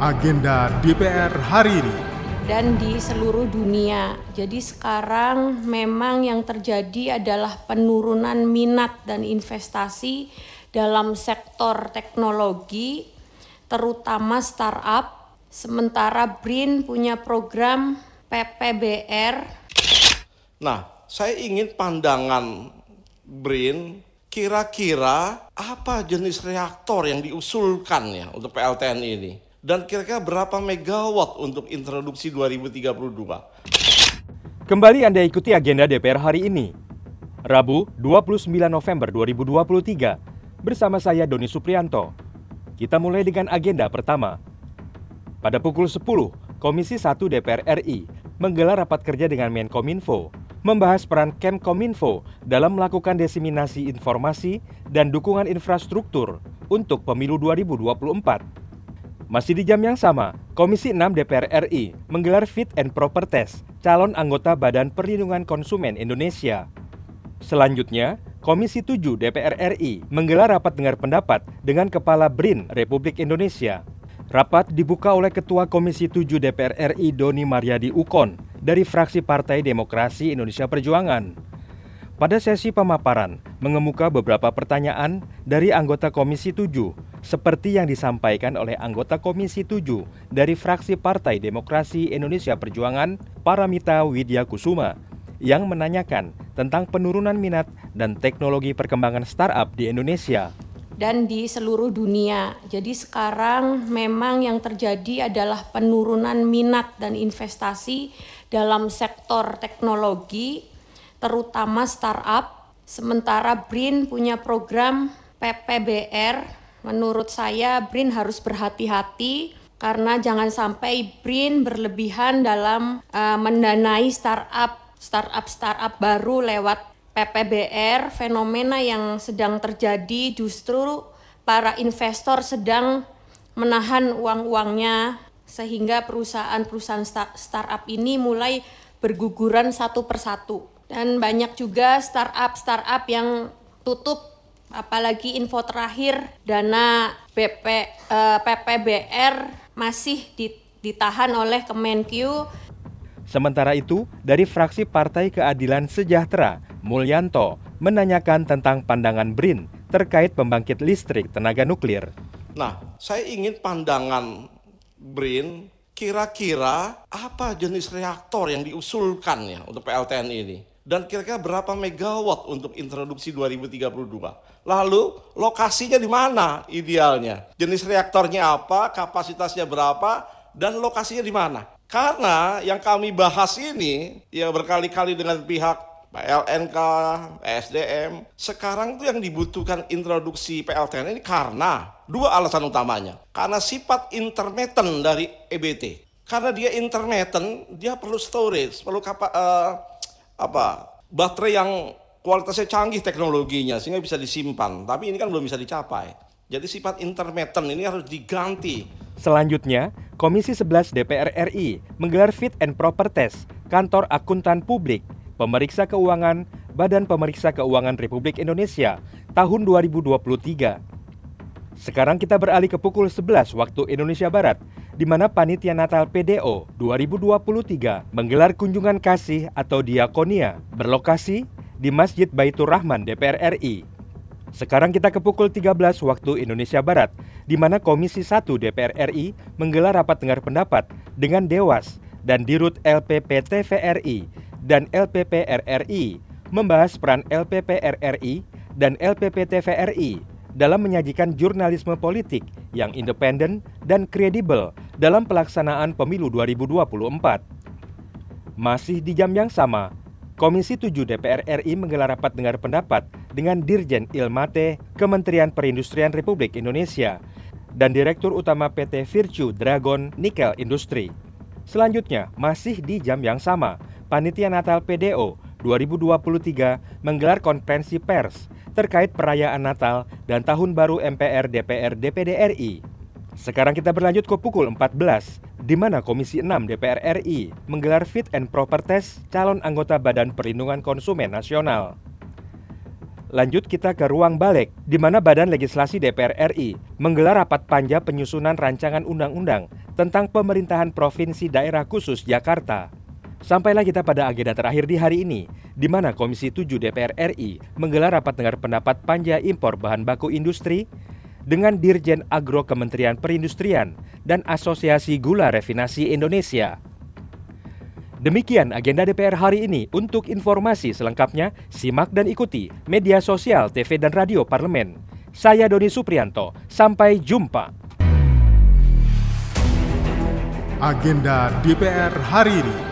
agenda DPR hari ini. dan di seluruh dunia. Jadi sekarang memang yang terjadi adalah penurunan minat dan investasi dalam sektor teknologi, terutama startup. Sementara BRIN punya program PPBR Nah, saya ingin pandangan BRIN kira-kira apa jenis reaktor yang diusulkan ya untuk PLTN ini dan kira-kira berapa megawatt untuk introduksi 2032. Kembali Anda ikuti agenda DPR hari ini. Rabu, 29 November 2023. Bersama saya Doni Suprianto. Kita mulai dengan agenda pertama. Pada pukul 10, Komisi 1 DPR RI menggelar rapat kerja dengan Menkominfo membahas peran Kemkominfo dalam melakukan diseminasi informasi dan dukungan infrastruktur untuk pemilu 2024. Masih di jam yang sama, Komisi 6 DPR RI menggelar fit and proper test calon anggota Badan Perlindungan Konsumen Indonesia. Selanjutnya, Komisi 7 DPR RI menggelar rapat dengar pendapat dengan Kepala BRIN Republik Indonesia. Rapat dibuka oleh Ketua Komisi 7 DPR RI Doni Mariadi Ukon dari fraksi Partai Demokrasi Indonesia Perjuangan. Pada sesi pemaparan, mengemuka beberapa pertanyaan dari anggota Komisi 7, seperti yang disampaikan oleh anggota Komisi 7 dari fraksi Partai Demokrasi Indonesia Perjuangan, Paramita Widya Kusuma, yang menanyakan tentang penurunan minat dan teknologi perkembangan startup di Indonesia. dan di seluruh dunia. Jadi sekarang memang yang terjadi adalah penurunan minat dan investasi dalam sektor teknologi, terutama startup. Sementara BRIN punya program PPBR. Menurut saya BRIN harus berhati-hati karena jangan sampai BRIN berlebihan dalam eh, mendanai startup startup startup baru lewat PPBR fenomena yang sedang terjadi justru para investor sedang menahan uang-uangnya sehingga perusahaan-perusahaan sta- startup ini mulai berguguran satu persatu dan banyak juga startup-startup yang tutup apalagi info terakhir dana BP, eh, PPBR masih di- ditahan oleh Kemenkyu Sementara itu, dari fraksi Partai Keadilan Sejahtera, Mulyanto menanyakan tentang pandangan BRIN terkait pembangkit listrik tenaga nuklir. Nah, saya ingin pandangan BRIN kira-kira apa jenis reaktor yang diusulkan ya untuk PLTN ini dan kira-kira berapa megawatt untuk introduksi 2032. Lalu lokasinya di mana idealnya? Jenis reaktornya apa, kapasitasnya berapa, dan lokasinya di mana? Karena yang kami bahas ini ya berkali-kali dengan pihak PLNK, SDM. Sekarang tuh yang dibutuhkan introduksi PLTN ini karena dua alasan utamanya. Karena sifat intermittent dari EBT. Karena dia intermittent, dia perlu storage, perlu kapa, eh, apa baterai yang kualitasnya canggih teknologinya sehingga bisa disimpan. Tapi ini kan belum bisa dicapai. Jadi sifat intermittent ini harus diganti. Selanjutnya, Komisi 11 DPR RI menggelar fit and proper test kantor akuntan publik, pemeriksa keuangan, Badan Pemeriksa Keuangan Republik Indonesia tahun 2023. Sekarang kita beralih ke pukul 11 waktu Indonesia Barat, di mana Panitia Natal PDO 2023 menggelar kunjungan kasih atau diakonia berlokasi di Masjid Baitur Rahman DPR RI. Sekarang kita ke pukul 13 waktu Indonesia Barat, di mana Komisi 1 DPR RI menggelar rapat dengar pendapat dengan Dewas dan Dirut LPP TVRI dan LPP RRI membahas peran LPP RRI dan LPP TVRI dalam menyajikan jurnalisme politik yang independen dan kredibel dalam pelaksanaan pemilu 2024. Masih di jam yang sama, Komisi 7 DPR RI menggelar rapat dengar pendapat dengan Dirjen Ilmate Kementerian Perindustrian Republik Indonesia dan Direktur Utama PT Virtue Dragon Nickel Industri. Selanjutnya, masih di jam yang sama, Panitia Natal PDO 2023 menggelar konferensi pers terkait perayaan Natal dan Tahun Baru MPR DPR DPD RI. Sekarang kita berlanjut ke pukul 14, di mana Komisi 6 DPR RI menggelar fit and proper test calon anggota Badan Perlindungan Konsumen Nasional. Lanjut kita ke ruang balik, di mana Badan Legislasi DPR RI menggelar rapat panja penyusunan rancangan undang-undang tentang pemerintahan Provinsi Daerah Khusus Jakarta. Sampailah kita pada agenda terakhir di hari ini, di mana Komisi 7 DPR RI menggelar rapat dengar pendapat panja impor bahan baku industri dengan Dirjen Agro Kementerian Perindustrian dan Asosiasi Gula Refinasi Indonesia. Demikian agenda DPR hari ini. Untuk informasi selengkapnya, simak dan ikuti media sosial TV dan radio parlemen. Saya Doni Suprianto, sampai jumpa. Agenda DPR hari ini.